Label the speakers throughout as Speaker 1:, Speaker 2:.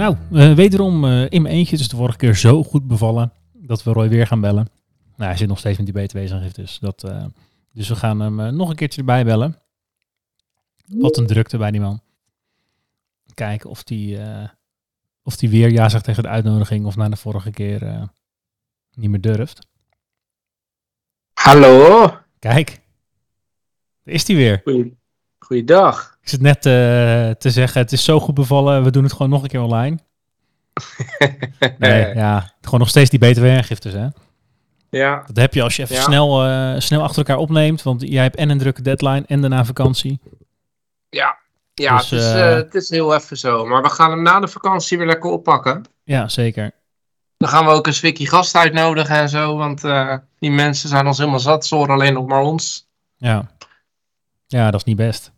Speaker 1: Nou, uh, wederom uh, in mijn eentje. Het is de vorige keer zo goed bevallen dat we Roy weer gaan bellen. Nou, hij zit nog steeds met die btw-aangifte, dus, dat, uh, dus we gaan hem nog een keertje erbij bellen. Wat een drukte bij die man. Kijken of die, of die weer ja zegt tegen de uitnodiging of na de vorige keer niet meer durft.
Speaker 2: Hallo?
Speaker 1: Kijk, daar is hij weer.
Speaker 2: Goeie, goeiedag.
Speaker 1: Zit net uh, te zeggen, het is zo goed bevallen, we doen het gewoon nog een keer online. nee, ja, gewoon nog steeds die btw-aangiftes, hè?
Speaker 2: Ja.
Speaker 1: Dat heb je als je even
Speaker 2: Ja.
Speaker 1: snel, eh, snel achter elkaar opneemt, want jij hebt en een drukke deadline en daarna vakantie.
Speaker 2: Ja, ja
Speaker 1: Dus,
Speaker 2: het, is,
Speaker 1: eh,
Speaker 2: eh, het is heel even zo. Maar we gaan hem na de vakantie weer lekker oppakken.
Speaker 1: Ja, zeker.
Speaker 2: Dan gaan we ook een Swikkie gast uitnodigen en zo. Want eh, die mensen zijn ons helemaal zat. Ze horen alleen nog maar ons.
Speaker 1: Ja. Ja, dat is niet best.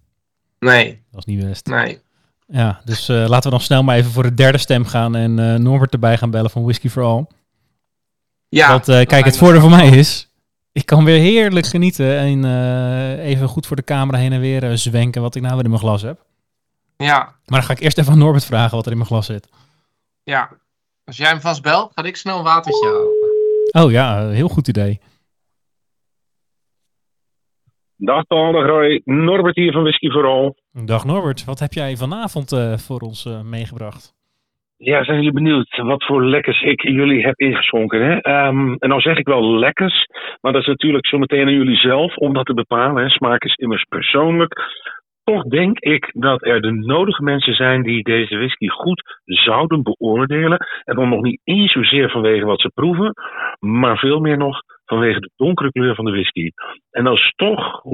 Speaker 2: Nee,
Speaker 1: Dat is niet best.
Speaker 2: nee.
Speaker 1: Ja, dus eh, laten we dan snel maar even voor de derde stem gaan en eh, Norbert erbij gaan bellen van Whisky for All.
Speaker 2: Ja,
Speaker 1: Want eh, kijk, het voordeel voor mij is, ik kan weer heerlijk genieten en even goed voor de camera heen en weer zwenken wat ik nou weer in mijn glas heb.
Speaker 2: Ja,
Speaker 1: Maar dan ga ik eerst even aan Norbert vragen wat er in mijn glas zit.
Speaker 2: ja. Als jij hem vast belt, ga ik snel een watertje halen.
Speaker 1: Oh ja, heel goed idee.
Speaker 3: Dag Paul, dag Roy. Norbert hier van Whisky for All.
Speaker 1: Dag Norbert, wat heb jij vanavond eh, voor ons eh, meegebracht?
Speaker 3: Ja, zijn jullie benieuwd wat voor lekkers ik jullie heb ingeschonken? Hè? Ehm, en nou zeg ik wel lekkers, maar dat is natuurlijk zo meteen aan jullie zelf om dat te bepalen. Hè? Smaak is immers persoonlijk. Toch denk ik dat er de nodige mensen zijn die deze whisky goed zouden beoordelen. En dan nog niet eens zozeer vanwege wat ze proeven, maar veel meer nog vanwege de donkere kleur van de whisky. En dat is toch,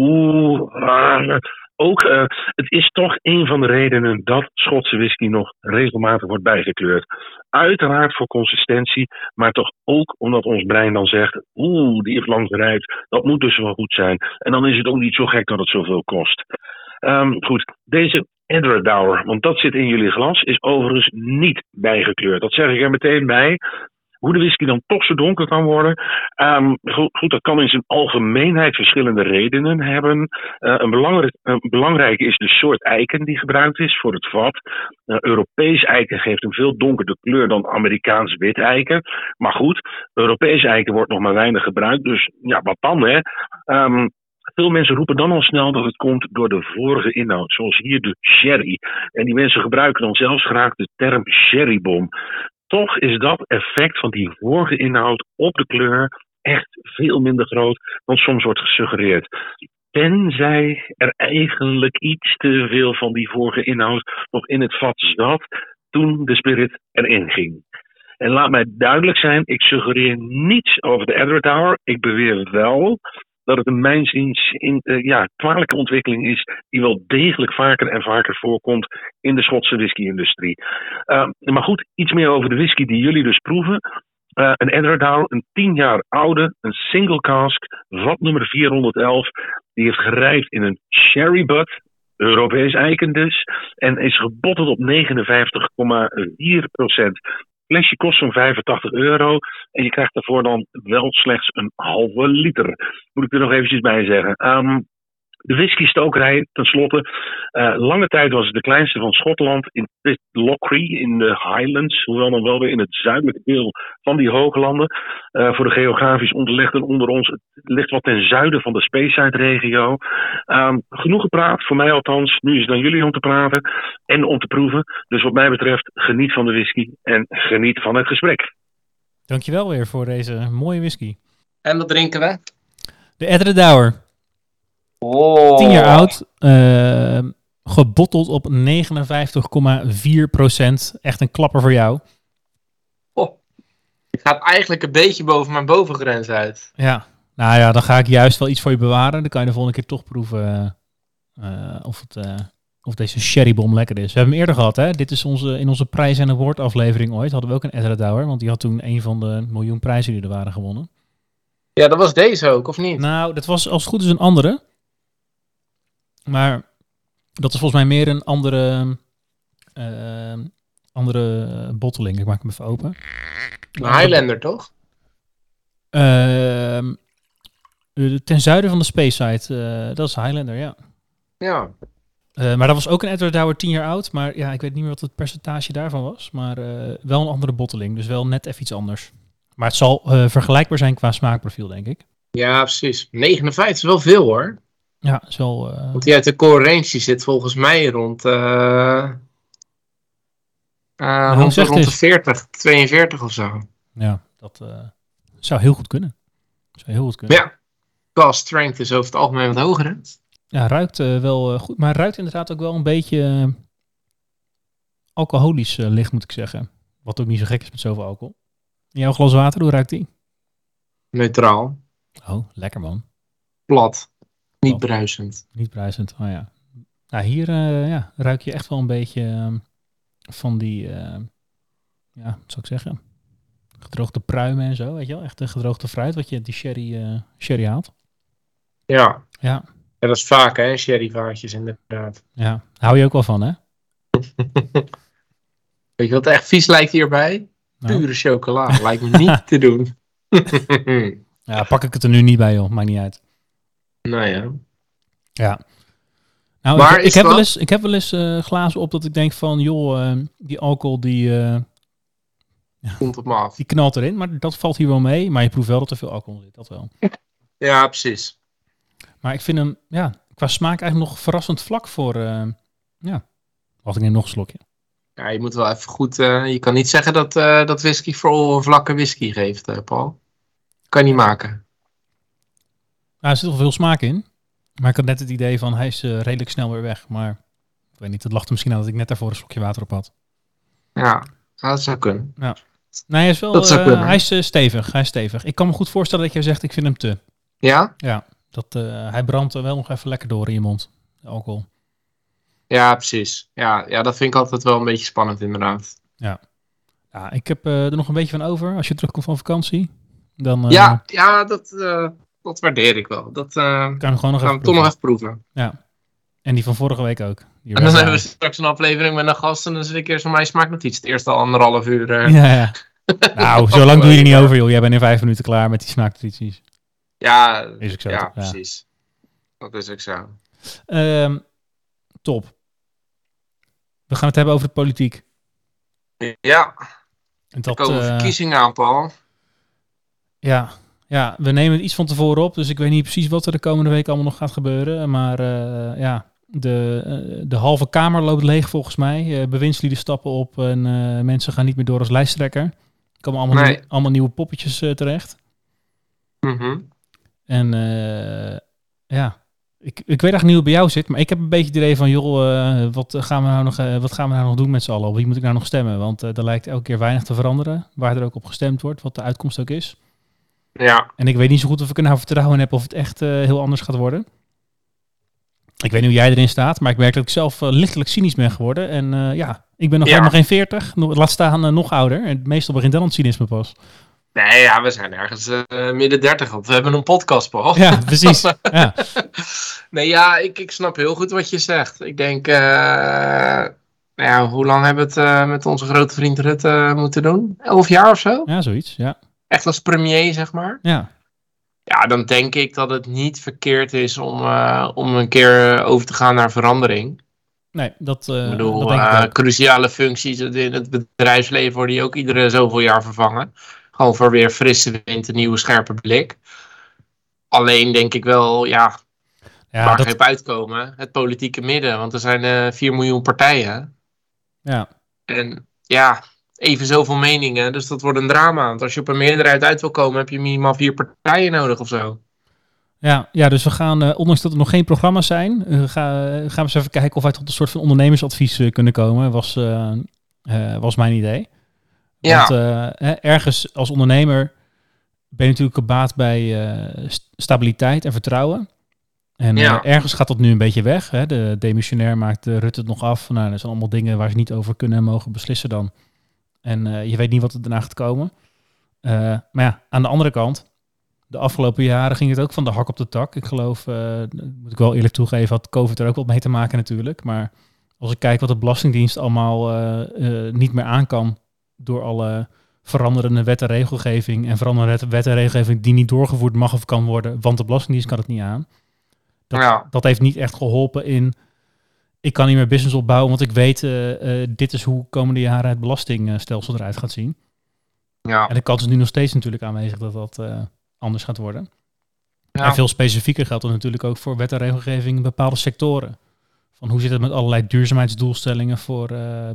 Speaker 3: ah, ook, eh, het is toch een van de redenen dat Schotse whisky nog regelmatig wordt bijgekleurd. Uiteraard voor consistentie, maar toch ook omdat ons brein dan zegt: oeh, die heeft lang gerijpt, dat moet dus wel goed zijn. En dan is het ook niet zo gek dat het zoveel kost. Ehm, goed, deze Edredauer, want dat zit in jullie glas, is overigens niet bijgekleurd. Dat zeg ik er meteen bij. Hoe de whisky dan toch zo donker kan worden. Ehm, goed, dat kan in zijn algemeenheid verschillende redenen hebben. Eh, een, belangrijk, belangrijke is de soort eiken die gebruikt is voor het vat. Eh, Europees eiken geeft een veel donkerder kleur dan Amerikaans wit eiken. Maar goed, Europees eiken wordt nog maar weinig gebruikt. Dus ja, wat dan hè? Ehm, veel mensen roepen dan al snel dat het komt door de vorige inhoud, zoals hier de sherry. En die mensen gebruiken dan zelfs graag de term sherrybom. Toch is dat effect van die vorige inhoud op de kleur echt veel minder groot dan soms wordt gesuggereerd. Tenzij er eigenlijk iets te veel van die vorige inhoud nog in het vat zat toen de spirit erin ging. En laat mij duidelijk zijn, ik suggereer niets over de Edward Tower. Ik beweer wel dat het een mijnziens in, eh, ja, kwalijke ontwikkeling is die wel degelijk vaker en vaker voorkomt in de Schotse whisky-industrie. Uh, maar goed, iets meer over de whisky die jullie dus proeven. Uh, een Edward een 10 jaar oude, een single cask, vat nummer 411. Die heeft gerijpt in een sherry butt, Europees eiken dus. En is gebotteld op 59,4 procent. Flesje kost zo'n 85 euro. En je krijgt daarvoor dan wel slechts een halve liter. Moet ik er nog eventjes bij zeggen. Um, de whisky-stokerij, tenslotte. Uh, lange tijd was het de kleinste van Schotland in Pitlochry in de Highlands. Hoewel dan wel weer in het zuidelijke deel van die hooglanden. Uh, voor de geografisch onderlegden onder ons. Het ligt wat ten zuiden van de Speyside-regio. Um, genoeg gepraat, voor mij althans. Nu is het aan jullie om te praten en om te proeven. Dus wat mij betreft, geniet van de whisky en geniet van het gesprek.
Speaker 1: Dankjewel weer voor deze mooie whisky.
Speaker 2: En wat drinken we?
Speaker 1: De Edredauer.
Speaker 2: Oh.
Speaker 1: 10 jaar oud. Uh, gebotteld op 59,4 procent. Echt een klapper voor jou.
Speaker 2: Oh. Ik ga eigenlijk een beetje boven mijn bovengrens uit.
Speaker 1: Ja. Nou ja, dan ga ik juist wel iets voor je bewaren. Dan kan je de volgende keer toch proeven uh, of, het, uh, of deze sherrybom lekker is. We hebben hem eerder gehad, hè? Dit is onze, in onze prijs- en award aflevering ooit. Hadden we ook een Ezra Douwer, want die had toen een van de miljoen prijzen die er waren gewonnen.
Speaker 2: Ja, dat was deze ook, of niet?
Speaker 1: Nou, dat was als het goed is een andere. Maar dat is volgens mij meer een andere, eh, andere botteling. Ik maak hem even open.
Speaker 2: Een Highlander, toch?
Speaker 1: Ehm, eh, ten zuiden van de Space Side, eh, dat is Highlander, ja.
Speaker 2: Ja.
Speaker 1: Eh, maar dat was ook een Edward Douwer 10 jaar oud. Maar ja, ik weet niet meer wat het percentage daarvan was. Maar eh, wel een andere botteling. Dus wel net even iets anders. Maar het zal vergelijkbaar zijn qua smaakprofiel, denk ik.
Speaker 2: Ja, precies. 59 is wel veel hoor.
Speaker 1: Ja, is wel... eh,
Speaker 2: Want die uit de core range die zit volgens mij rond, eh,
Speaker 1: hoe
Speaker 2: rond, rond de
Speaker 1: het?
Speaker 2: 40, 42 of zo.
Speaker 1: ja, dat zou heel goed kunnen. Zou heel goed kunnen.
Speaker 2: Ja. Qua strength is over het algemeen wat hoger, hè?
Speaker 1: Ja, ruikt wel goed. Maar ruikt inderdaad ook wel een beetje alcoholisch licht, moet ik zeggen. Wat ook niet zo gek is met zoveel alcohol. In jouw glas water, hoe ruikt die?
Speaker 2: Neutraal.
Speaker 1: Oh, lekker man.
Speaker 2: Plat. Niet
Speaker 1: Oh.
Speaker 2: bruisend.
Speaker 1: Niet bruisend, oh ja. Nou, hier eh, ja, ruik je echt wel een beetje ehm, van die, eh, ja, wat zou ik zeggen? Gedroogde pruimen en zo, weet je wel? Echt een gedroogde fruit, wat je die sherry, eh, sherry haalt.
Speaker 2: Ja.
Speaker 1: Ja,
Speaker 2: ja, dat is vaak hè, sherryvaatjes inderdaad.
Speaker 1: ja. Hou je ook wel van, hè?
Speaker 2: Weet je wat echt vies lijkt hierbij?
Speaker 1: Nou,
Speaker 2: Pure chocola. lijkt me niet te doen.
Speaker 1: ja, pak ik het er nu niet bij, joh. Maakt niet uit.
Speaker 2: Nou ja.
Speaker 1: Ja. Nou,
Speaker 2: Maar
Speaker 1: ik, heb
Speaker 2: dat-
Speaker 1: wel eens, ik heb wel eens eh, glazen op dat ik denk van, joh, eh, die alcohol die, eh,
Speaker 2: Komt op me af.
Speaker 1: die knalt erin. Maar dat valt hier wel mee. Maar je proeft wel dat er veel alcohol in zit, dat wel.
Speaker 2: Ja, precies.
Speaker 1: Maar ik vind hem, ja, qua smaak eigenlijk nog verrassend vlak voor, ja. Wacht, ik neem nog een slokje.
Speaker 2: Ja, je moet wel even goed... je kan niet zeggen dat, dat whisky vooral vlakke whisky geeft, Paul. Kan je niet maken.
Speaker 1: Nou, er zit wel veel smaak in. Maar ik had net het idee van, hij is eh, redelijk snel weer weg. Maar ik weet niet, het lag er misschien aan dat ik net daarvoor een slokje water op had.
Speaker 2: Ja, dat zou kunnen.
Speaker 1: Nee, hij is wel,
Speaker 2: Dat zou
Speaker 1: eh, hij is eh, stevig, hij is stevig. Ik kan me goed voorstellen dat jij zegt, ik vind hem te.
Speaker 2: Ja?
Speaker 1: Ja, dat, hij brandt er wel nog even lekker door in je mond, de alcohol.
Speaker 2: Ja, precies. Ja, ja, dat vind ik altijd wel een beetje spannend inderdaad.
Speaker 1: Ja, ik heb er nog een beetje van over. Als je terugkomt van vakantie, dan
Speaker 2: ja, ja dat, dat waardeer ik wel. Dat eh,
Speaker 1: kan gewoon nog
Speaker 2: gaan
Speaker 1: even
Speaker 2: we toch nog
Speaker 1: proeven.
Speaker 2: even proeven.
Speaker 1: Ja. En die van vorige week ook.
Speaker 2: En dan hebben we straks een aflevering met een gast en dan zit ik eerst van mij smaakt nog iets. Het eerste anderhalf uur. eh.
Speaker 1: Ja, ja. Nou, zo lang doe je er niet over, joh. Jij bent in vijf minuten klaar met die smaaktradities.
Speaker 2: Ja,
Speaker 1: Is ook zo,
Speaker 2: ja,
Speaker 1: toch? Ja.
Speaker 2: precies. Dat is ook zo.
Speaker 1: Ehm, top. We gaan het hebben over de politiek.
Speaker 2: Ja,
Speaker 1: En
Speaker 2: er
Speaker 1: dat,
Speaker 2: komen
Speaker 1: eh,
Speaker 2: verkiezingen aan, Paul.
Speaker 1: ja, ja, we nemen het iets van tevoren op, dus ik weet niet precies wat er de komende week allemaal nog gaat gebeuren. Maar eh, ja, de, eh, de halve kamer loopt leeg volgens mij. Eh bewindslieden stappen op en mensen gaan niet meer door als lijsttrekker. Er komen allemaal,
Speaker 2: Nee.
Speaker 1: allemaal nieuwe poppetjes terecht.
Speaker 2: Mhm.
Speaker 1: En eh, ja, ik, ik weet eigenlijk niet hoe het bij jou zit, maar ik heb een beetje het idee van, joh, wat, gaan we nou nog, wat gaan we nou nog doen met z'n allen? Op wie moet ik nou nog stemmen? Want er lijkt elke keer weinig te veranderen, waar er ook op gestemd wordt, wat de uitkomst ook is.
Speaker 2: Ja,
Speaker 1: En ik weet niet zo goed of ik er nou vertrouwen heb of het echt eh, heel anders gaat worden. Ik weet niet hoe jij erin staat, maar ik merk dat ik zelf eh, lichtelijk cynisch ben geworden. En eh, ja, ik ben nog
Speaker 2: Ja.
Speaker 1: helemaal geen 40, nog, laat staan nog ouder. En meestal begint dan het cynisme pas.
Speaker 2: nee, ja, we zijn ergens midden dertig. want We hebben een podcast, Paul.
Speaker 1: Ja, precies. Ja,
Speaker 2: Nee, ja, ik, ik snap heel goed wat je zegt. Ik denk, nou ja, hoe lang hebben we het met onze grote vriend Rutte moeten doen? Elf jaar of zo?
Speaker 1: ja zoiets. Ja,
Speaker 2: Echt als premier, zeg maar.
Speaker 1: ja.
Speaker 2: Ja, dan denk ik dat het niet verkeerd is om, eh, om een keer over te gaan naar verandering.
Speaker 1: Nee, dat, eh
Speaker 2: ik bedoel,
Speaker 1: dat denk ik
Speaker 2: eh, cruciale functies in het bedrijfsleven worden die ook iedere zoveel jaar vervangen. Gewoon voor weer frisse wind, een nieuwe scherpe blik. Alleen denk ik wel, ja,
Speaker 1: Ja,
Speaker 2: waar
Speaker 1: dat,
Speaker 2: ga je op uitkomen? Het politieke midden, want er zijn eh 4 miljoen partijen.
Speaker 1: ja.
Speaker 2: En ja, even zoveel meningen, dus dat wordt een drama. Want als je op een meerderheid uit wil komen, heb je minimaal vier partijen nodig of zo.
Speaker 1: Ja, ja, dus we gaan, eh, ondanks dat er nog geen programma's zijn, eh, ga, gaan we eens even kijken of wij tot een soort van ondernemersadvies eh, kunnen komen. Was, eh, eh, was mijn idee.
Speaker 2: Ja.
Speaker 1: Want eh, hè, ergens als ondernemer ben je natuurlijk gebaat bij eh, st- stabiliteit en vertrouwen. En
Speaker 2: Ja.
Speaker 1: eh, ergens gaat dat nu een beetje weg. Hè? De demissionair maakt eh, Rutte het nog af. Nou, dat zijn allemaal dingen waar ze niet over kunnen en mogen beslissen dan. En eh, je weet niet wat er daarna gaat komen. Eh, maar ja, aan de andere kant, de afgelopen jaren ging het ook van de hak op de tak. Ik geloof, eh, moet ik wel eerlijk toegeven, had COVID er ook wat mee te maken natuurlijk. Maar als ik kijk wat de Belastingdienst allemaal niet meer aan kan door alle veranderende wet en regelgeving en veranderende wet en regelgeving die niet doorgevoerd mag of kan worden, want de Belastingdienst kan het niet aan. Dat,
Speaker 2: Ja.
Speaker 1: dat heeft niet echt geholpen in. Ik kan niet meer business opbouwen, want ik weet, eh, eh, dit is hoe komende jaren het belastingstelsel eruit gaat zien.
Speaker 2: Ja.
Speaker 1: En de kans is nu nog steeds natuurlijk aanwezig dat dat eh, anders gaat worden.
Speaker 2: Ja.
Speaker 1: En veel specifieker geldt dat natuurlijk ook voor wet en regelgeving in bepaalde sectoren. Van hoe zit het met allerlei duurzaamheidsdoelstellingen voor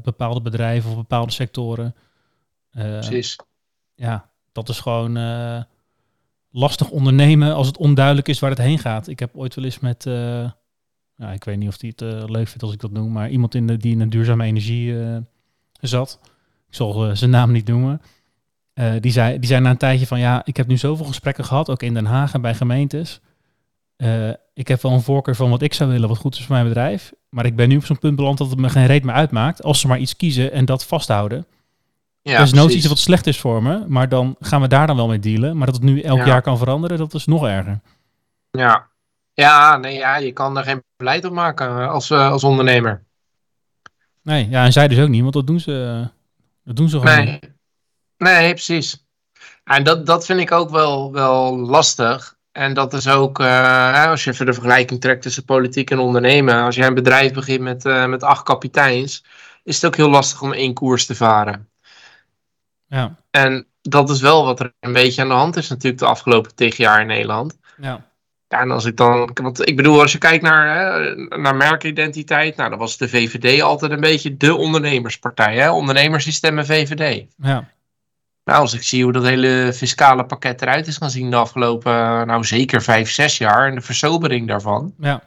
Speaker 1: bepaalde bedrijven of bepaalde sectoren.
Speaker 2: Precies.
Speaker 1: ja, dat is gewoon lastig ondernemen als het onduidelijk is waar het heen gaat. Ik heb ooit wel eens met, ja, ik weet niet of hij het eh, leuk vindt als ik dat noem, maar iemand in de, die in de duurzame energie eh, zat. Ik zal eh, zijn naam niet noemen. Die, zei, die zei na een tijdje van ja, ik heb nu zoveel gesprekken gehad, ook in Den Haag en bij gemeentes. Ik heb wel een voorkeur van wat ik zou willen, wat goed is voor mijn bedrijf. Maar ik ben nu op zo'n punt beland dat het me geen reet meer uitmaakt. Als ze maar iets kiezen en dat vasthouden.
Speaker 2: Ja,
Speaker 1: dat is nooit iets wat slecht is voor me, maar dan gaan we daar dan wel mee dealen. Maar dat het nu elk
Speaker 2: Ja.
Speaker 1: jaar kan veranderen, dat is nog erger.
Speaker 2: Ja. Ja, nee, ja, je kan er geen beleid op maken eh, als, eh, als ondernemer.
Speaker 1: Nee, ja, en zij dus ook niet, want dat doen ze, eh, dat doen ze gewoon niet.
Speaker 2: Nee, nee precies. En dat, dat vind ik ook wel, wel lastig. En dat is ook, als je even de vergelijking trekt tussen politiek en ondernemen. Als jij een bedrijf begint met, met acht kapiteins, is het ook heel lastig om één koers te varen.
Speaker 1: Ja,
Speaker 2: En dat is wel wat er een beetje aan de hand is natuurlijk de afgelopen tig jaar in Nederland.
Speaker 1: ja,
Speaker 2: Ja, en als ik dan, want ik bedoel, als je kijkt naar, hè, naar merkidentiteit, nou, dan was de VVD altijd een beetje de ondernemerspartij. Hè? Ondernemers die stemmen VVD.
Speaker 1: ja,
Speaker 2: Nou, als ik zie hoe dat hele fiscale pakket eruit is gaan zien de afgelopen, nou zeker vijf, zes jaar en de versobering daarvan.
Speaker 1: ja.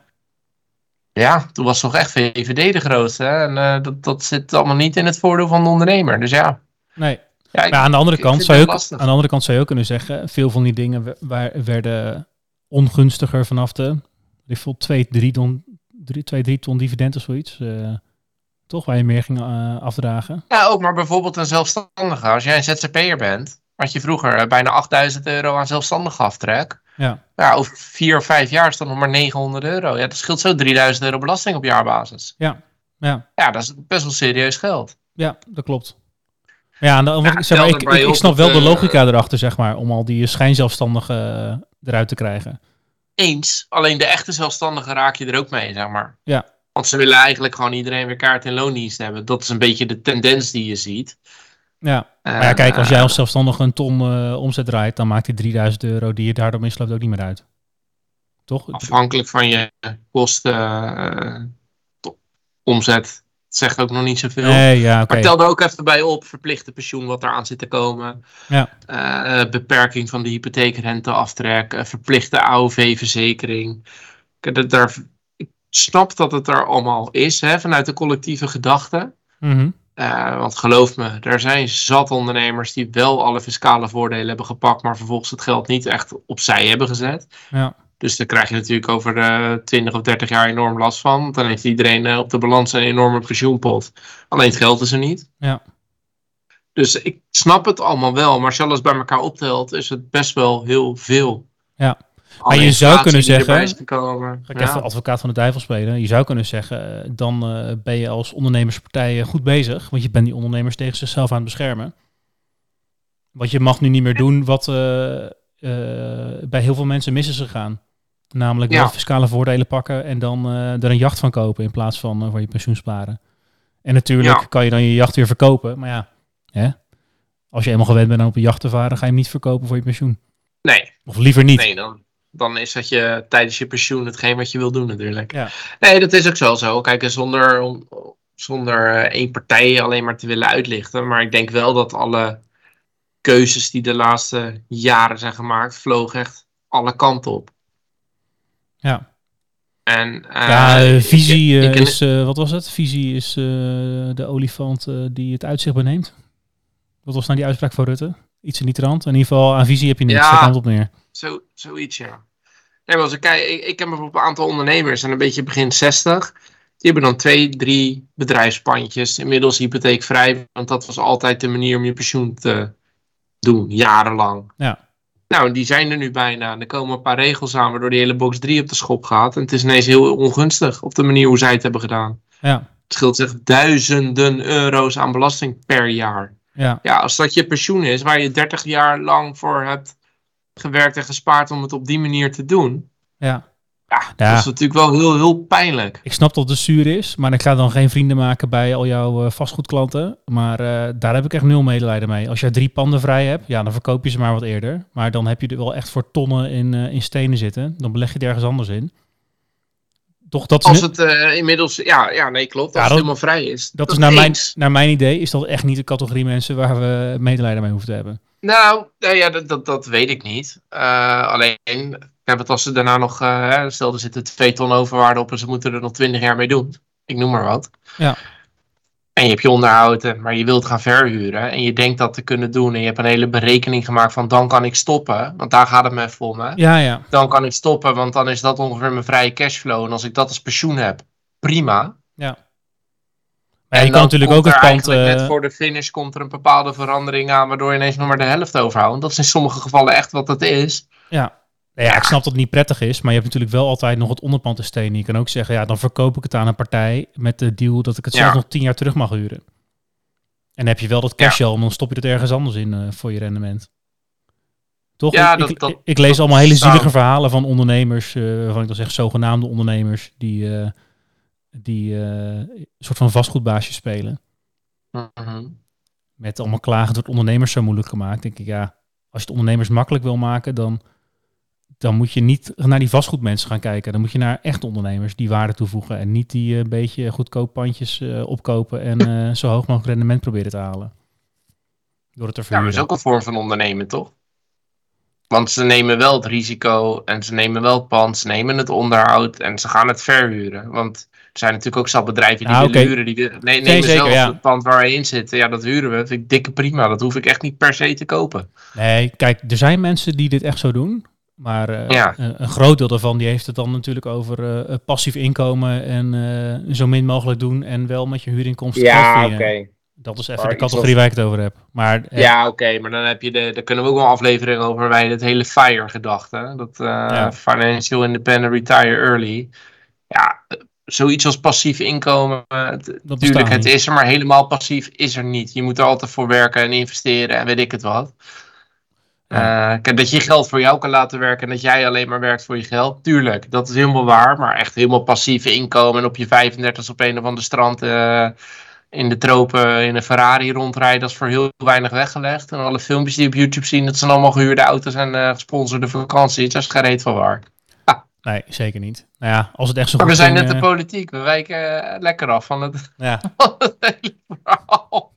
Speaker 2: Ja, toen was toch echt VVD de grootste. Hè? En eh, dat, dat zit allemaal niet in het voordeel van de ondernemer. Dus ja.
Speaker 1: Nee,
Speaker 2: ja ik-
Speaker 1: maar aan de andere
Speaker 2: ik
Speaker 1: kant zou je ook, aan de andere kant zou je ook kunnen zeggen, veel van die dingen waar, werden ongunstiger vanaf de, ik voel 2, 3 ton, 2, 3 ton dividend of zoiets. eh, toch, waar je meer ging eh, afdragen.
Speaker 2: Ja, ook maar bijvoorbeeld een zelfstandige. Als jij een ZZP'er bent, had je vroeger eh, bijna 8000 euro aan zelfstandige aftrek.
Speaker 1: Ja,
Speaker 2: Ja, over vier of vijf jaar is dat nog maar 900 euro. Ja, dat scheelt zo 3000 euro belasting op jaarbasis.
Speaker 1: ja, ja.
Speaker 2: Ja, dat is best wel serieus geld.
Speaker 1: Ja, dat klopt. Ja, en dan,
Speaker 2: Ja,
Speaker 1: ik, zeg maar,
Speaker 2: tel
Speaker 1: ik, snap wel de logica erachter, zeg maar, om al die schijnzelfstandigen eh, eruit te krijgen.
Speaker 2: Eens, alleen de echte zelfstandigen raak je er ook mee, zeg maar.
Speaker 1: Ja.
Speaker 2: Want ze willen eigenlijk gewoon iedereen weer kaart en loondienst hebben. Dat is een beetje de tendens die je ziet.
Speaker 1: Ja,
Speaker 2: Eh,
Speaker 1: maar ja, kijk, als jij als zelfstandige een ton eh, omzet draait, dan maakt die 3000 euro die je daardoor misloopt ook niet meer uit. Toch?
Speaker 2: Afhankelijk van je kosten, eh, to- omzet, zegt ook nog niet zoveel.
Speaker 1: Nee, ja, oké.
Speaker 2: Maar tel er ook even bij op, verplichte pensioen wat eraan zit te komen.
Speaker 1: Ja.
Speaker 2: Eh, eh, beperking van de hypotheekrenteaftrek, eh, verplichte AOV-verzekering. Ik snap dat het er allemaal is, hè, vanuit de collectieve gedachte.
Speaker 1: Mhm.
Speaker 2: Want geloof me, er zijn zat ondernemers die wel alle fiscale voordelen hebben gepakt, maar vervolgens het geld niet echt opzij hebben gezet.
Speaker 1: Ja.
Speaker 2: Dus daar krijg je natuurlijk over de 20 of 30 jaar enorm last van. Want dan heeft iedereen eh, op de balans een enorme pensioenpot. Alleen het geld is er niet.
Speaker 1: Ja.
Speaker 2: Dus ik snap het allemaal wel, maar zelfs bij elkaar optelt is het best wel heel veel.
Speaker 1: Ja.
Speaker 2: Alle
Speaker 1: je zou kunnen zeggen-. Ga ik
Speaker 2: Ja.
Speaker 1: even advocaat van de duivel spelen. Je zou kunnen zeggen, eh, dan eh, ben je als ondernemerspartij eh, goed bezig. Want je bent die ondernemers tegen zichzelf aan het beschermen. Want je mag nu niet meer doen wat eh, eh, bij heel veel mensen mis is gegaan. Namelijk
Speaker 2: Ja.
Speaker 1: wel fiscale voordelen pakken en dan eh, er een jacht van kopen in plaats van eh, voor je pensioen sparen. En natuurlijk
Speaker 2: Ja.
Speaker 1: kan je dan je jacht weer verkopen. Maar ja, hè? als je eenmaal gewend bent om op een jacht te varen, ga je hem niet verkopen voor je pensioen.
Speaker 2: Nee,
Speaker 1: Of liever niet.
Speaker 2: nee dan, dan is dat je tijdens je pensioen hetgeen wat je wil doen natuurlijk.
Speaker 1: Ja.
Speaker 2: Nee, dat is ook zo. zo. Kijk, zonder, om- zonder eh, één partij alleen maar te willen uitlichten. Maar ik denk wel dat alle keuzes die de laatste jaren zijn gemaakt, vlogen echt alle kanten op.
Speaker 1: Ja.
Speaker 2: En, eh,
Speaker 1: Ja, eh, visie
Speaker 2: ik-
Speaker 1: eh,
Speaker 2: ik-
Speaker 1: is, wat was het? Visie is de olifant die het uitzicht beneemt. Wat was nou die uitspraak van Rutte? Iets in die trant. In ieder geval, aan visie heb je niks.
Speaker 2: Ja.
Speaker 1: Op neer.
Speaker 2: Zo, zoiets, ja. Nee, maar als ik kijk, ik, ik heb bijvoorbeeld een aantal ondernemers en een beetje begin 60. Die hebben dan twee, drie bedrijfspandjes. Inmiddels hypotheekvrij, want dat was altijd de manier om je pensioen te doen, jarenlang.
Speaker 1: Ja.
Speaker 2: Nou, die zijn er nu bijna. En er komen een paar regels aan waardoor die hele box 3 op de schop gaat. En het is ineens heel ongunstig op de manier hoe zij het hebben gedaan.
Speaker 1: Ja.
Speaker 2: Het scheelt zich duizenden euro's aan belasting per jaar.
Speaker 1: Ja.
Speaker 2: Ja, als dat je pensioen is, waar je 30 jaar lang voor hebt gewerkt en gespaard om het op die manier te doen.
Speaker 1: Ja.
Speaker 2: Ja,
Speaker 1: Ja.
Speaker 2: dat is natuurlijk wel heel, heel pijnlijk.
Speaker 1: Ik snap dat het zuur is, maar ik ga dan geen vrienden maken bij al jouw eh, vastgoedklanten. Maar eh, daar heb ik echt nul medelijden mee. Als jij drie panden vrij hebt, ja, dan verkoop je ze maar wat eerder. Maar dan heb je er wel echt voor tonnen in, eh, in stenen zitten. Dan beleg je ergens anders in. Toch, dat
Speaker 2: Als het inmiddels, ja, ja, nee, klopt. Als
Speaker 1: Ja,
Speaker 2: het helemaal vrij is.
Speaker 1: dat is naar mijn, naar mijn idee, is dat echt niet de categorie mensen waar we medelijden mee hoeven te hebben.
Speaker 2: Nou, nee, ja, dat, dat, dat weet ik niet. Alleen, heb het als ze daarna nog, hè, stel er zitten twee ton overwaarde op en ze moeten er nog twintig jaar mee doen. Ik noem maar wat.
Speaker 1: Ja.
Speaker 2: En je hebt je onderhoud, maar je wilt gaan verhuren en je denkt dat te kunnen doen en je hebt een hele berekening gemaakt van dan kan ik stoppen, want daar gaat het me even om. Hè?
Speaker 1: Ja, ja.
Speaker 2: Dan kan ik stoppen, want dan is dat ongeveer mijn vrije cashflow. En als ik dat als pensioen heb, prima.
Speaker 1: Maar
Speaker 2: En
Speaker 1: je kan natuurlijk ook het pand...
Speaker 2: eigenlijk
Speaker 1: eh,
Speaker 2: Net voor de finish komt er een bepaalde verandering aan, waardoor je ineens nog maar de helft overhoudt. Dat is in sommige gevallen echt wat het is.
Speaker 1: Ja. Nou ja, ik snap dat het niet prettig is, maar je hebt natuurlijk wel altijd nog het onderpand te stenen. Je kan ook zeggen, ja, dan verkoop ik het aan een partij met de deal dat ik het zelf
Speaker 2: Ja.
Speaker 1: nog tien jaar terug mag huren. En dan heb je wel dat cash al, dan stop je het ergens anders in eh, voor je rendement. Toch?
Speaker 2: Ja,
Speaker 1: ik,
Speaker 2: dat-
Speaker 1: ik,
Speaker 2: dat-
Speaker 1: ik, ik lees
Speaker 2: dat
Speaker 1: allemaal hele zielige verhalen van ondernemers, eh, waarvan ik dan zeg zogenaamde ondernemers, die, eh, die een soort van vastgoedbaasje spelen.
Speaker 2: Mhm.
Speaker 1: Met allemaal klagen, het wordt ondernemers zo moeilijk gemaakt. Denk ik, ja, als je het ondernemers makkelijk wil maken, dan, dan moet je niet naar die vastgoedmensen gaan kijken. Dan moet je naar echte ondernemers die waarde toevoegen. En niet die eh, een beetje goedkoop pandjes eh, opkopen en eh, zo hoog mogelijk rendement proberen te halen. Door het te
Speaker 2: Ja,
Speaker 1: verhuren.
Speaker 2: dat is ook een vorm van ondernemen, toch? Want ze nemen wel het risico en ze nemen wel het pand, ze nemen het onderhoud en ze gaan het verhuren. Want er zijn natuurlijk ook zat bedrijven die
Speaker 1: Ja, oké.
Speaker 2: huren. Die nee,
Speaker 1: Nee,
Speaker 2: nemen
Speaker 1: zeker,
Speaker 2: zelf
Speaker 1: ja.
Speaker 2: het pand waar wij in zitten. Ja, dat huren we. Dat vind ik dikke prima. Dat hoef ik echt niet per se te kopen.
Speaker 1: Nee, kijk, er zijn mensen die dit echt zo doen. Maar eh,
Speaker 2: Ja.
Speaker 1: een, een groot deel daarvan die heeft het dan natuurlijk over eh, passief inkomen en eh, zo min mogelijk doen en wel met je huurinkomsten geld verdienen. Dat is even
Speaker 2: Maar
Speaker 1: de categorie waar ik het over heb. Maar
Speaker 2: Ja, oké, maar dan heb je de, daar kunnen we ook wel aflevering over bij het hele FIRE gedachte. Dat
Speaker 1: Ja.
Speaker 2: Financial Independent Retire Early. Ja, zoiets als passief inkomen. eh, het-
Speaker 1: niet.
Speaker 2: is er, maar helemaal passief is er niet. Je moet er altijd voor werken en investeren en weet ik het wat. Eh, kijk, dat je geld voor jou kan laten werken en dat jij alleen maar werkt voor je geld. Tuurlijk, dat is helemaal waar. Maar echt helemaal passief inkomen en op je 35 op een of ander strand eh, in de tropen in een Ferrari rondrijden, dat is voor heel weinig weggelegd. En alle filmpjes die je op YouTube zien, dat zijn allemaal gehuurde auto's en eh, gesponsorde vakanties. Dat is gereed van waar.
Speaker 1: Nee, zeker niet. Nou ja, als het echt zo
Speaker 2: Maar we zijn net de
Speaker 1: eh,
Speaker 2: politiek. We wijken eh, lekker af van het,
Speaker 1: ja,
Speaker 2: van het hele verhaal.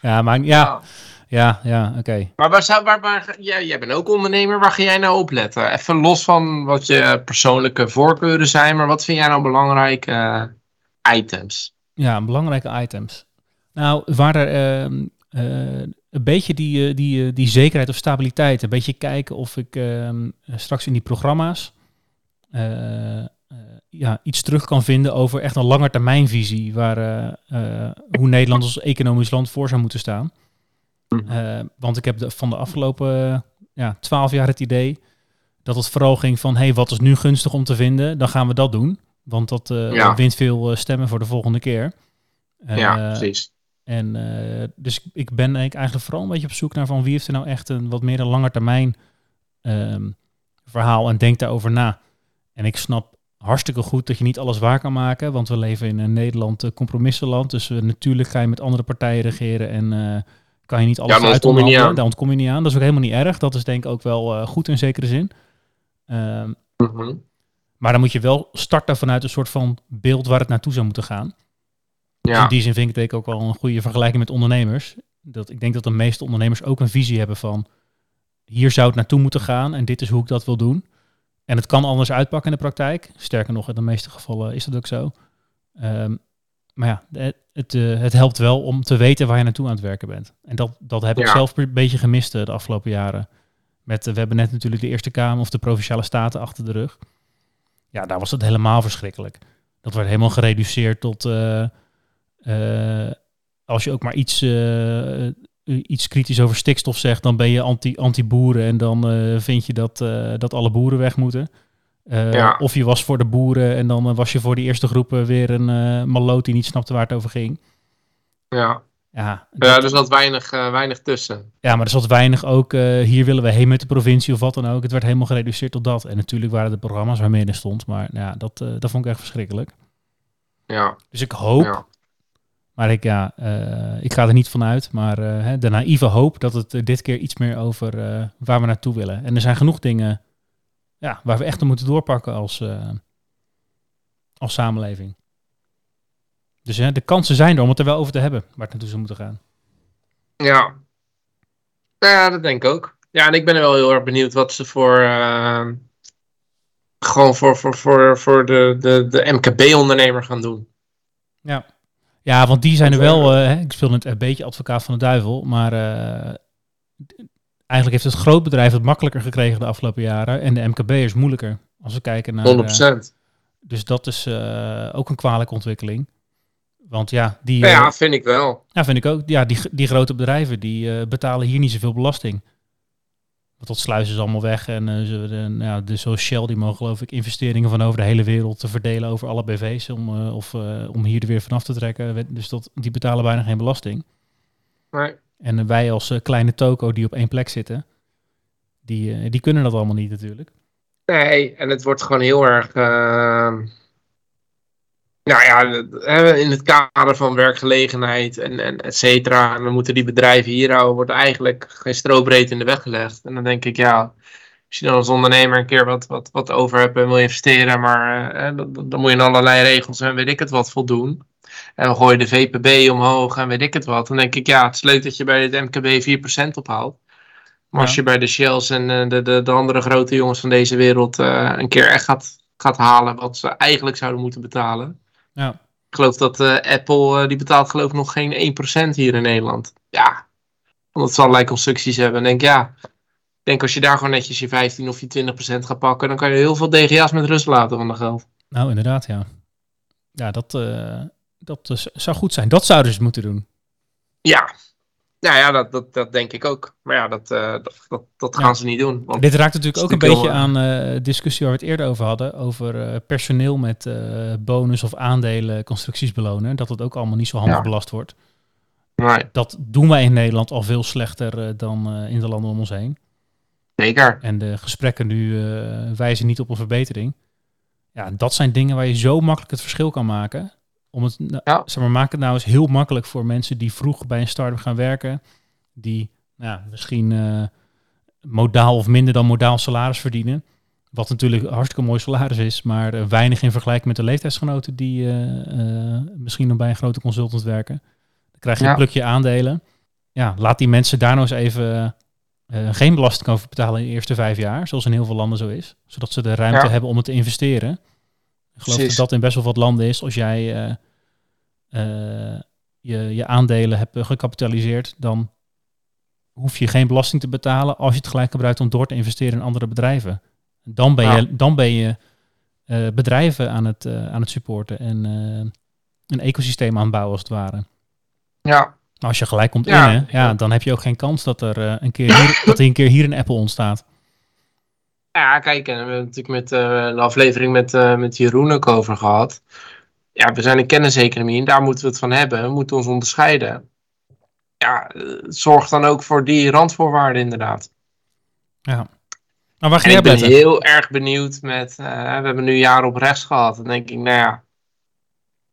Speaker 1: ja, maar ja, ja, ja, oké.
Speaker 2: Maar waar zou, waar, waar, jij, jij bent ook ondernemer, waar ga jij nou op letten? Even los van wat je persoonlijke voorkeuren zijn, maar wat vind jij nou belangrijke eh, items?
Speaker 1: Ja, belangrijke items. Nou, waar er ehm, eh, een beetje die, eh, die, die zekerheid of stabiliteit, een beetje kijken of ik ehm, straks in die programma's ja, iets terug kan vinden over echt een langetermijnvisie, waar, hoe Nederland als economisch land voor zou moeten staan. Eh, want ik heb de, van de afgelopen ja, twaalf jaar het idee dat het vooral ging van, hey, wat is nu gunstig om te vinden? Dan gaan we dat doen. Want dat eh,
Speaker 2: Ja.
Speaker 1: wint veel eh, stemmen voor de volgende keer.
Speaker 2: Ja, precies.
Speaker 1: en dus ik- ben eigenlijk vooral een beetje op zoek naar van wie heeft er nou echt een wat meer een langetermijn ehm verhaal en denkt daarover na. En ik snap hartstikke goed dat je niet alles waar kan maken, want we leven in een Nederland compromissenland. Dus eh, natuurlijk ga je met andere partijen regeren en kan je niet alles
Speaker 2: Ja,
Speaker 1: uit. Daar ontkom je niet aan. Dat is ook helemaal niet erg. Dat is denk ik ook wel eh, goed in zekere zin. Ehm,
Speaker 2: Mhm.
Speaker 1: maar dan moet je wel starten vanuit een soort van beeld waar het naartoe zou moeten gaan.
Speaker 2: Ja.
Speaker 1: in die zin vind ik het ook wel een goede vergelijking met ondernemers. Dat, ik denk dat de meeste ondernemers ook een visie hebben van hier zou het naartoe moeten gaan en dit is hoe ik dat wil doen. En het kan anders uitpakken in de praktijk. Sterker nog, in de meeste gevallen is dat ook zo. Ehm, maar ja, het, het, eh, het helpt wel om te weten waar je naartoe aan het werken bent. En dat, dat heb ik zelf een beetje gemist eh, de afgelopen jaren. Met, eh, we hebben net natuurlijk de Eerste Kamer of de Provinciale Staten achter de rug. Ja, daar was het helemaal verschrikkelijk. Dat werd helemaal gereduceerd tot... als je ook maar iets, iets kritisch over stikstof zegt, dan ben je anti- anti-boeren en dan vind je dat, dat alle boeren weg moeten. Eh,
Speaker 2: Ja.
Speaker 1: Of je was voor de boeren en dan eh, was je voor de eerste groepen weer een eh maloot die niet snapte waar het over ging.
Speaker 2: Ja,
Speaker 1: Ja,
Speaker 2: ja
Speaker 1: dat-
Speaker 2: er zat weinig, weinig tussen.
Speaker 1: ja, maar er zat weinig ook, hier willen we heen met de provincie of wat dan ook. Het werd helemaal gereduceerd tot dat. En natuurlijk waren de programma's waar meer in stond, maar ja, dat, dat vond ik echt verschrikkelijk.
Speaker 2: Ja,
Speaker 1: Dus ik hoop,
Speaker 2: ja.
Speaker 1: maar ik, ja, ik ga er niet van uit, maar hè, de naïeve hoop dat het dit keer iets meer over waar we naartoe willen. En er zijn genoeg dingen ja, waar we echt aan moeten doorpakken als, eh, als samenleving. Dus hè, de kansen zijn er om het er wel over te hebben, waar het naartoe zou moeten gaan.
Speaker 2: Ja. ja, dat denk ik ook. Ja, en ik ben wel heel erg benieuwd wat ze voor. eh, gewoon voor, voor, voor, voor de, de, de MKB-ondernemer gaan doen.
Speaker 1: Ja. ja, want die zijn er wel. eh, ik speel net een beetje advocaat van de duivel, maar eigenlijk heeft het grootbedrijf het makkelijker gekregen de afgelopen jaren en de MKB'ers moeilijker. Als we kijken naar.
Speaker 2: 100%.
Speaker 1: eh, dus dat is eh, ook een kwalijke ontwikkeling. Want ja, die.
Speaker 2: Ja,
Speaker 1: eh,
Speaker 2: ja, vind ik wel.
Speaker 1: ja, vind ik ook. Ja, die, die grote bedrijven die betalen hier niet zoveel belasting. Want dat sluizen ze allemaal weg. En eh, ze, de, nou ja, de, zoals Shell, die mogen geloof ik investeringen van over de hele wereld te verdelen over alle BV's. Om, of om hier er weer vanaf te trekken. Dus dat, die betalen bijna geen belasting.
Speaker 2: Nee.
Speaker 1: En wij als eh, kleine toko die op één plek zitten, die, eh, die kunnen dat allemaal niet natuurlijk.
Speaker 2: Nee, en het wordt gewoon heel erg. eh, nou ja, in het kader van werkgelegenheid en, en et cetera. En we moeten die bedrijven hier houden, wordt eigenlijk geen strobreed in de weg gelegd. En dan denk ik, ja, als je dan als ondernemer een keer wat, wat, wat over hebt en wil investeren, maar eh, dan, moet je aan allerlei regels en weet ik het wat voldoen. En we gooien de VPB omhoog en weet ik het wat. Dan denk ik, ja, het is leuk dat je bij het MKB 4% ophaalt. Maar als je bij de Shells en eh, de, de, de andere grote jongens van deze wereld eh, een keer echt gaat, gaat halen wat ze eigenlijk zouden moeten betalen.
Speaker 1: Ja.
Speaker 2: Ik geloof dat eh, Apple, die betaalt geloof ik nog geen 1% hier in Nederland. Ja, omdat ze allerlei constructies hebben. En denk ja, ik denk als je daar gewoon netjes je 15 of je 20% gaat pakken, dan kan je heel veel DGA's met rust laten van dat geld.
Speaker 1: Nou, inderdaad, ja. Ja, dat, dat eh, zou goed zijn. Dat zouden ze moeten doen.
Speaker 2: Ja, nou ja, dat, dat, dat denk ik ook. Maar ja, dat, eh, dat, dat, dat
Speaker 1: Ja.
Speaker 2: gaan ze niet doen. Want,
Speaker 1: Dit raakt natuurlijk ook een beetje
Speaker 2: wel,
Speaker 1: aan eh discussie waar we het eerder over hadden. Over eh, personeel met eh, bonus of aandelen constructies belonen. Dat het ook allemaal niet zo handig
Speaker 2: Ja.
Speaker 1: belast wordt.
Speaker 2: nee,
Speaker 1: Dat doen wij in Nederland al veel slechter eh, dan eh, in de landen om ons heen.
Speaker 2: zeker.
Speaker 1: En de gesprekken nu eh, wijzen niet op een verbetering. Ja, dat zijn dingen waar je zo makkelijk het verschil kan maken. Om het, nou,
Speaker 2: Ja.
Speaker 1: zeg maar, maak het nou eens heel makkelijk voor mensen die vroeg bij een start-up gaan werken. Die nou, ja, misschien eh, modaal of minder dan modaal salaris verdienen. Wat natuurlijk een hartstikke mooi salaris is, maar eh, weinig in vergelijking met de leeftijdsgenoten die eh, misschien nog bij een grote consultant werken. Dan krijg je
Speaker 2: Ja.
Speaker 1: een plukje aandelen. Ja, laat die mensen daar nou eens even geen belasting over betalen in de eerste vijf jaar, zoals in heel veel landen zo is. Zodat ze de ruimte
Speaker 2: Ja.
Speaker 1: hebben om het te investeren. Ik geloof
Speaker 2: Precies.
Speaker 1: dat dat in best wel wat landen is. Als jij eh, eh, je, je aandelen hebt eh, gecapitaliseerd, dan hoef je geen belasting te betalen als je het gelijk gebruikt om door te investeren in andere bedrijven. Dan ben je, dan ben je bedrijven aan het, aan het supporten en een ecosysteem aan het bouwen als het ware.
Speaker 2: Ja,
Speaker 1: Maar als je gelijk komt
Speaker 2: Ja.
Speaker 1: innen, ja, dan heb je ook geen kans dat er, een, keer hier, dat er een keer hier een Apple ontstaat.
Speaker 2: Ja, kijk, en we hebben natuurlijk met eh, de aflevering met, eh, met Jeroen ook over gehad. Ja, we zijn een kenniseconomie en daar moeten we het van hebben. We moeten ons onderscheiden. Ja, eh, zorg dan ook voor die randvoorwaarden inderdaad.
Speaker 1: Ja. Maar waar ga jij
Speaker 2: ik ben heel erg benieuwd met, we hebben nu jaren op rechts gehad. Dan denk ik, nou ja,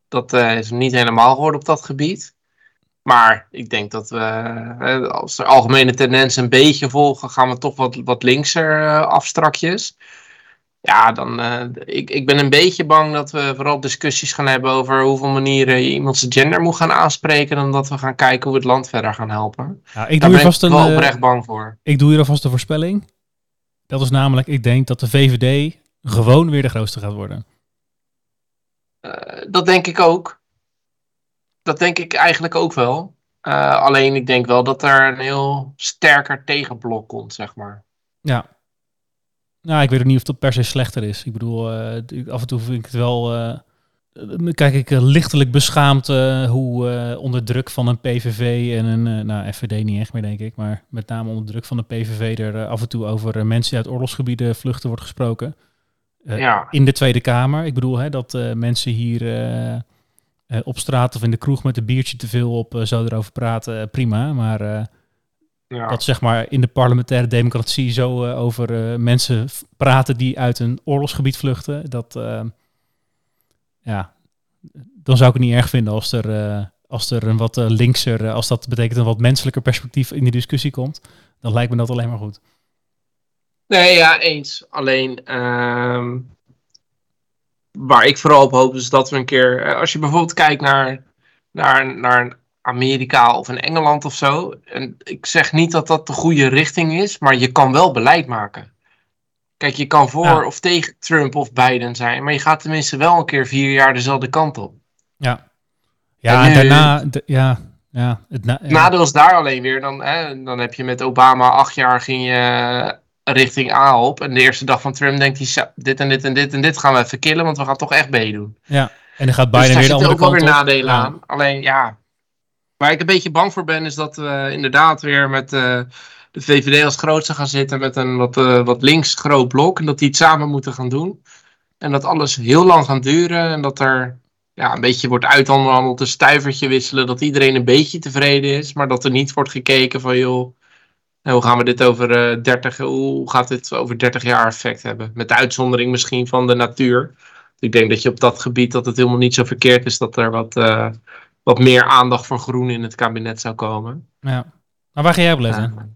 Speaker 2: dat is niet helemaal geworden op dat gebied. Maar ik denk dat we, eh, als de algemene tendens een beetje volgen, gaan we toch wat, wat linkser eh, af strakjes. Ja, dan, eh, ik, ik ben een beetje bang dat we vooral discussies gaan hebben over hoeveel manieren je iemand zijn gender moet gaan aanspreken, dan dat we gaan kijken hoe we het land verder gaan helpen.
Speaker 1: Ja, ik,
Speaker 2: Daar
Speaker 1: doe
Speaker 2: ben
Speaker 1: vast
Speaker 2: ik wel oprecht bang voor.
Speaker 1: ik doe hier alvast een voorspelling. Dat is namelijk, ik denk dat de VVD gewoon weer de grootste gaat worden.
Speaker 2: Dat denk ik ook. Dat denk ik eigenlijk ook wel. Eh, alleen ik denk wel dat er een heel sterker tegenblok komt, zeg maar.
Speaker 1: Ja. Nou, ik weet ook niet of dat per se slechter is. Ik bedoel, eh, af en toe vind ik het wel... Uh, kijk ik lichtelijk beschaamd hoe onder druk van een PVV en een... nou, FVD niet echt meer, denk ik. Maar met name onder druk van de PVV er af en toe over mensen uit oorlogsgebieden vluchten wordt gesproken.
Speaker 2: ja.
Speaker 1: In de Tweede Kamer. Ik bedoel, hè, dat mensen hier op straat of in de kroeg met een biertje te veel op zo erover praten, prima. Maar ja. Dat zeg maar in de parlementaire democratie zo uh, over uh, mensen praten die uit een oorlogsgebied vluchten. Dat, uh, ja, dan zou ik het niet erg vinden als er, als er een wat linkser, als dat betekent een wat menselijker perspectief in de discussie komt. Dan lijkt me dat alleen maar goed.
Speaker 2: Nee, ja, eens. Alleen ehm, waar ik vooral op hoop is dat we een keer, als je bijvoorbeeld kijkt naar, naar, naar Amerika of in Engeland of zo. En ik zeg niet dat dat de goede richting is, maar je kan wel beleid maken. Kijk, je kan voor of tegen Trump of Biden zijn, maar je gaat tenminste wel een keer vier jaar dezelfde kant op.
Speaker 1: Ja, ja en, daarna, ja, ja, het
Speaker 2: na, nadeel is daar alleen weer, dan, hè, dan heb je met Obama acht jaar ging je richting A op. En de eerste dag van Trump denkt hij, dit en dit en dit en dit gaan we even killen, want we gaan toch echt B doen.
Speaker 1: Ja, en dan gaat Biden dus weer de andere
Speaker 2: kant ook wel weer nadelen aan. Alleen ja, Waar ik een beetje bang voor ben, is dat we inderdaad weer met uh, de VVD als grootste gaan zitten met een wat, uh, wat links groot blok. En dat die het samen moeten gaan doen. En dat alles heel lang gaat duren. En dat er ja, een beetje wordt uithandeld, een stuivertje wisselen. Dat iedereen een beetje tevreden is. Maar dat er niet wordt gekeken van joh, hoe gaan we dit over uh, eh, 30, hoe gaat dit over 30 jaar effect hebben? Met de uitzondering misschien van de natuur. Ik denk dat je op dat gebied dat het helemaal niet zo verkeerd is dat er wat, wat meer aandacht voor groen in het kabinet zou komen.
Speaker 1: Ja. Maar waar ga jij op letten?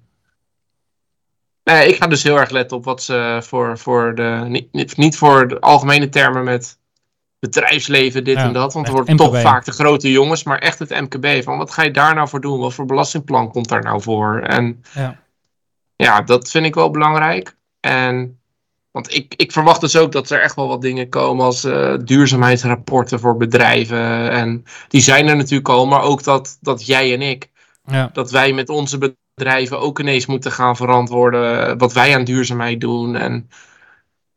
Speaker 2: ik ga dus heel erg letten op wat ze voor, voor de. Niet, niet voor de algemene termen met bedrijfsleven, dit en dat. Want het worden toch vaak de grote jongens, maar echt het MKB. Van wat ga je daar nou voor doen? Wat voor belastingplan komt daar nou voor? En ja, ja dat vind ik wel belangrijk. En want ik, ik verwacht dus ook dat er echt wel wat dingen komen als uh, duurzaamheidsrapporten voor bedrijven. En die zijn er natuurlijk al, maar ook dat, dat jij en ik, ja. dat wij met onze bedrijven ook ineens moeten gaan verantwoorden wat wij aan duurzaamheid doen. En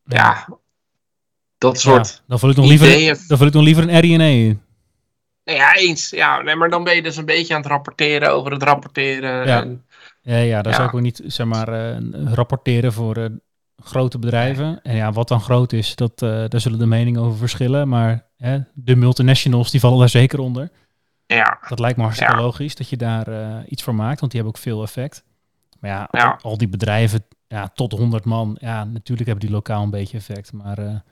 Speaker 2: ja, dat soort ja,
Speaker 1: dan voel ik nog liever, Dan ik nog liever een RNA.
Speaker 2: Ja, eens. Ja, nee, maar dan ben je dus een beetje aan het rapporteren over het rapporteren.
Speaker 1: Ja, en, ja, ja ik ook niet, zeg maar, uh, rapporteren voor... Uh, grote bedrijven. En ja, wat dan groot is, dat, uh, daar zullen de meningen over verschillen. Maar hè, de multinationals, die vallen daar zeker onder.
Speaker 2: Ja.
Speaker 1: Dat lijkt me hartstikke logisch dat je daar iets voor maakt, want die hebben ook veel effect. Maar ja, ja. Al, die bedrijven, ja, tot 100 man, ja, natuurlijk hebben die lokaal een beetje effect. Maar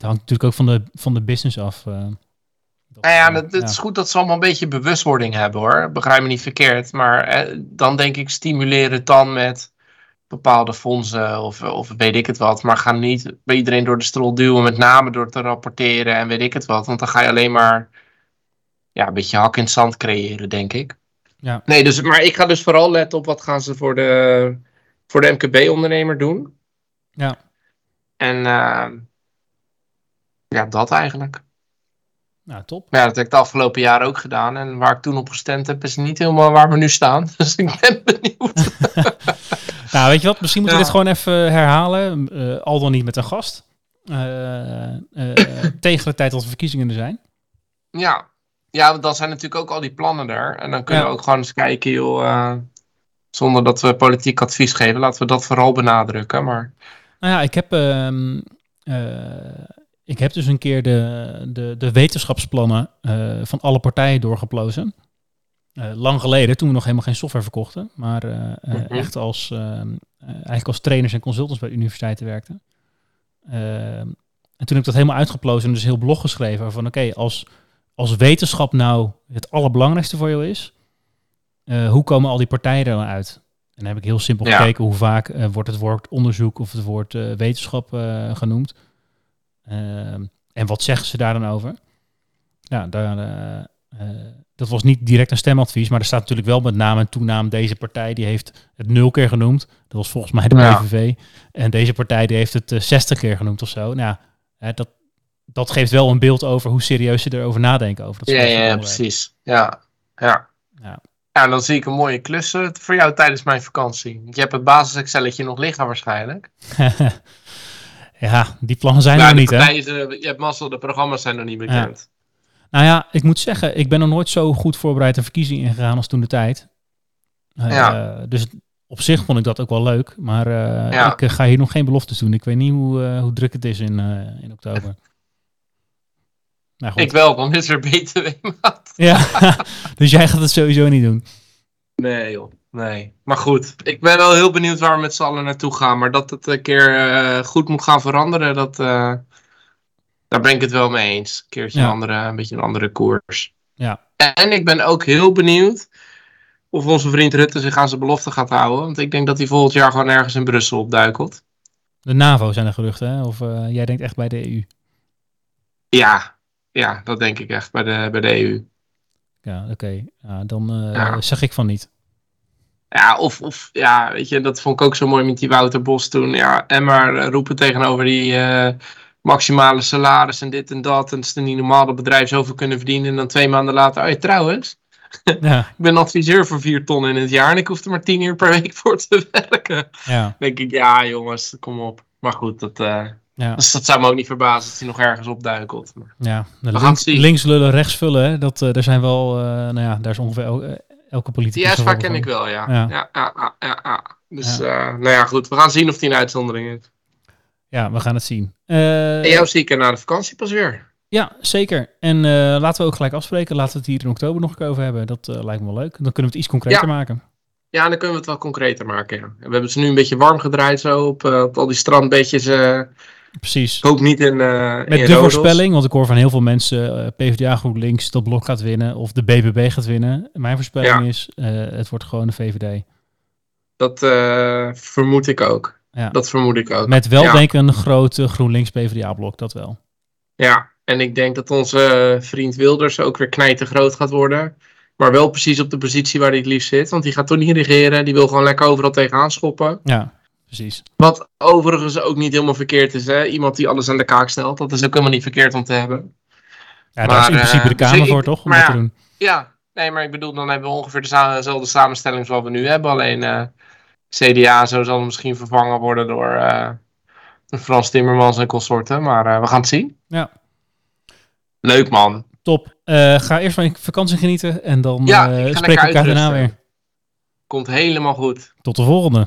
Speaker 1: het hangt natuurlijk ook van de, van de business af.
Speaker 2: Dat, nou ja, het is goed dat ze allemaal een beetje bewustwording hebben hoor. Begrijp me niet verkeerd. Maar dan denk ik, stimuleer het dan met bepaalde fondsen of, of weet ik het wat. Maar ga niet bij iedereen door de strol duwen, met name door te rapporteren en weet ik het wat. Want dan ga je alleen maar ja, een beetje hak in het zand creëren, denk ik.
Speaker 1: Ja.
Speaker 2: Nee, dus, maar ik ga dus vooral letten op wat gaan ze voor de, voor de MKB-ondernemer doen.
Speaker 1: Ja.
Speaker 2: En uh, ja, dat eigenlijk.
Speaker 1: Nou, top.
Speaker 2: Ja, dat heb ik de afgelopen jaren ook gedaan. En waar ik toen op gestemd heb, is niet helemaal waar we nu staan. Dus ik ben benieuwd.
Speaker 1: Nou, weet je wat? Misschien moeten we dit gewoon even herhalen. Uh, al dan niet met een gast. Uh, tegen de tijd dat de verkiezingen er zijn.
Speaker 2: Ja. ja, dan zijn natuurlijk ook al die plannen er. En dan kunnen we ook gewoon eens kijken, joh. zonder dat we politiek advies geven, laten we dat vooral benadrukken. Maar...
Speaker 1: Nou ja, ik heb, ehm, ik heb dus een keer de, de, de wetenschapsplannen van alle partijen doorgeplozen. Uh, lang geleden, toen we nog helemaal geen software verkochten, maar uh, mm echt als, eigenlijk als trainers en consultants bij universiteiten werkten. en toen heb ik dat helemaal uitgeplozen en dus heel blog geschreven van oké, als, als wetenschap nou het allerbelangrijkste voor jou is, hoe komen al die partijen er dan uit? En dan heb ik heel simpel gekeken hoe vaak wordt het woord onderzoek of het woord wetenschap genoemd. En wat zeggen ze daar dan over? Ja, daar dat was niet direct een stemadvies, maar er staat natuurlijk wel met naam en toenaam deze partij die heeft het nul keer genoemd. Dat was volgens mij de PVV. En deze partij die heeft het uh, eh, 60 keer genoemd of zo. Nou, hè, dat, dat geeft wel een beeld over hoe serieus ze erover nadenken. Over dat
Speaker 2: ja, ja, precies. Ja, ja.
Speaker 1: ja.
Speaker 2: Ja, dan zie ik een mooie klus eh, voor jou tijdens mijn vakantie. Je hebt het basis-Excelletje nog liggen waarschijnlijk.
Speaker 1: ja, die plannen zijn
Speaker 2: Maar
Speaker 1: er niet, hè?
Speaker 2: partijen, je hebt mazzel, de programma's zijn nog niet bekend.
Speaker 1: Nou ja, ik moet zeggen, ik ben nog nooit zo goed voorbereid een verkiezing ingegaan als toen de tijd. Eh,
Speaker 2: Ja.
Speaker 1: Dus op zich vond ik dat ook wel leuk. Maar eh,
Speaker 2: Ja.
Speaker 1: ik eh, ga hier nog geen beloftes doen. Ik weet niet hoe, eh, hoe druk het is in, eh, in oktober. Nou, goed.
Speaker 2: Ik wel, dan is er BTW-maat.
Speaker 1: Ja, dus jij gaat het sowieso niet doen.
Speaker 2: Nee joh, nee. Maar goed, ik ben wel heel benieuwd waar we met z'n allen naartoe gaan. Maar dat het een keer eh, goed moet gaan veranderen, dat, eh, daar ben ik het wel mee eens. Een keertje
Speaker 1: Ja.
Speaker 2: een, andere, een beetje een andere koers.
Speaker 1: Ja.
Speaker 2: En ik ben ook heel benieuwd of onze vriend Rutte zich aan zijn belofte gaat houden. Want ik denk dat hij volgend jaar gewoon ergens in Brussel opduikelt.
Speaker 1: De NAVO zijn er geruchten, hè? Of eh, jij denkt echt bij de EU?
Speaker 2: Ja, ja, dat denk ik echt bij de, bij de EU.
Speaker 1: Ja, oké. Ja, dan
Speaker 2: Ja.
Speaker 1: zeg ik van niet.
Speaker 2: Ja, of, of ja, weet je, dat vond ik ook zo mooi met die Wouter Bos toen. Ja, en maar eh, roepen tegenover die eh, maximale salaris en dit en dat. En het is niet normaal dat bedrijven zoveel kunnen verdienen. En dan twee maanden later, oh ja, trouwens,
Speaker 1: Ja,
Speaker 2: ik ben adviseur voor vier ton in het jaar en ik hoef er maar tien uur per week voor te werken.
Speaker 1: ja,
Speaker 2: Dan denk ik, ja jongens, kom op. Maar goed, dat, eh,
Speaker 1: ja.
Speaker 2: dus dat zou me ook niet verbazen als hij nog ergens opduikelt. Maar-
Speaker 1: ja. De links, links lullen, rechts vullen, hè? Dat, daar zijn wel, nou ja, daar is ongeveer elke politicus
Speaker 2: Die ken ik wel, ja.
Speaker 1: Ja.
Speaker 2: Ja, ja. Dus, eh, nou ja, goed. We gaan zien of die een uitzondering is.
Speaker 1: Ja, we gaan het zien. Eh,
Speaker 2: En jou zie ik na de vakantie pas weer.
Speaker 1: Ja, zeker. En eh, laten we ook gelijk afspreken. Laten we het hier in oktober nog een keer over hebben. Dat lijkt me wel leuk. Dan kunnen we het iets concreter
Speaker 2: Ja.
Speaker 1: maken.
Speaker 2: Ja, dan kunnen we het wel concreter maken. Ja. We hebben ze nu een beetje warm gedraaid zo op, op al die strandbeetjes.
Speaker 1: Precies.
Speaker 2: ik hoop niet in, eh
Speaker 1: Met
Speaker 2: in
Speaker 1: de
Speaker 2: Rodos.
Speaker 1: voorspelling, want ik hoor van heel veel mensen, eh, PvdA GroenLinks, dat blok gaat winnen. Of de BBB gaat winnen. Mijn voorspelling
Speaker 2: Ja.
Speaker 1: is, eh, het wordt gewoon de VVD.
Speaker 2: Dat vermoed ik ook.
Speaker 1: Ja.
Speaker 2: Dat vermoed ik ook.
Speaker 1: Met wel
Speaker 2: Ja.
Speaker 1: denk ik een grote GroenLinks-PvdA blok, dat wel.
Speaker 2: Ja, en ik denk dat onze vriend Wilders ook weer knijten groot gaat worden. Maar wel precies op de positie waar hij het liefst zit. Want die gaat toch niet regeren. Die wil gewoon lekker overal tegenaan schoppen.
Speaker 1: Ja, precies.
Speaker 2: Wat overigens ook niet helemaal verkeerd is. Hè? Iemand die alles aan de kaak stelt. Dat is ook helemaal niet verkeerd om te hebben.
Speaker 1: Ja, daar is in
Speaker 2: Maar,
Speaker 1: principe de
Speaker 2: eh, dus
Speaker 1: Kamer
Speaker 2: ik-
Speaker 1: voor, toch? Om
Speaker 2: maar
Speaker 1: dat te
Speaker 2: ja.
Speaker 1: doen.
Speaker 2: Ja, nee, maar ik bedoel, dan hebben we ongeveer dezelfde samenstelling zoals we nu hebben. Alleen eh, CDA zo zal misschien vervangen worden door eh, Frans Timmermans en consorten. Maar we gaan het zien.
Speaker 1: Ja.
Speaker 2: Leuk man.
Speaker 1: Top. Ga eerst van je vakantie genieten en dan
Speaker 2: Ja,
Speaker 1: eh,
Speaker 2: ik
Speaker 1: elkaar daarna weer.
Speaker 2: Komt helemaal goed.
Speaker 1: Tot de volgende.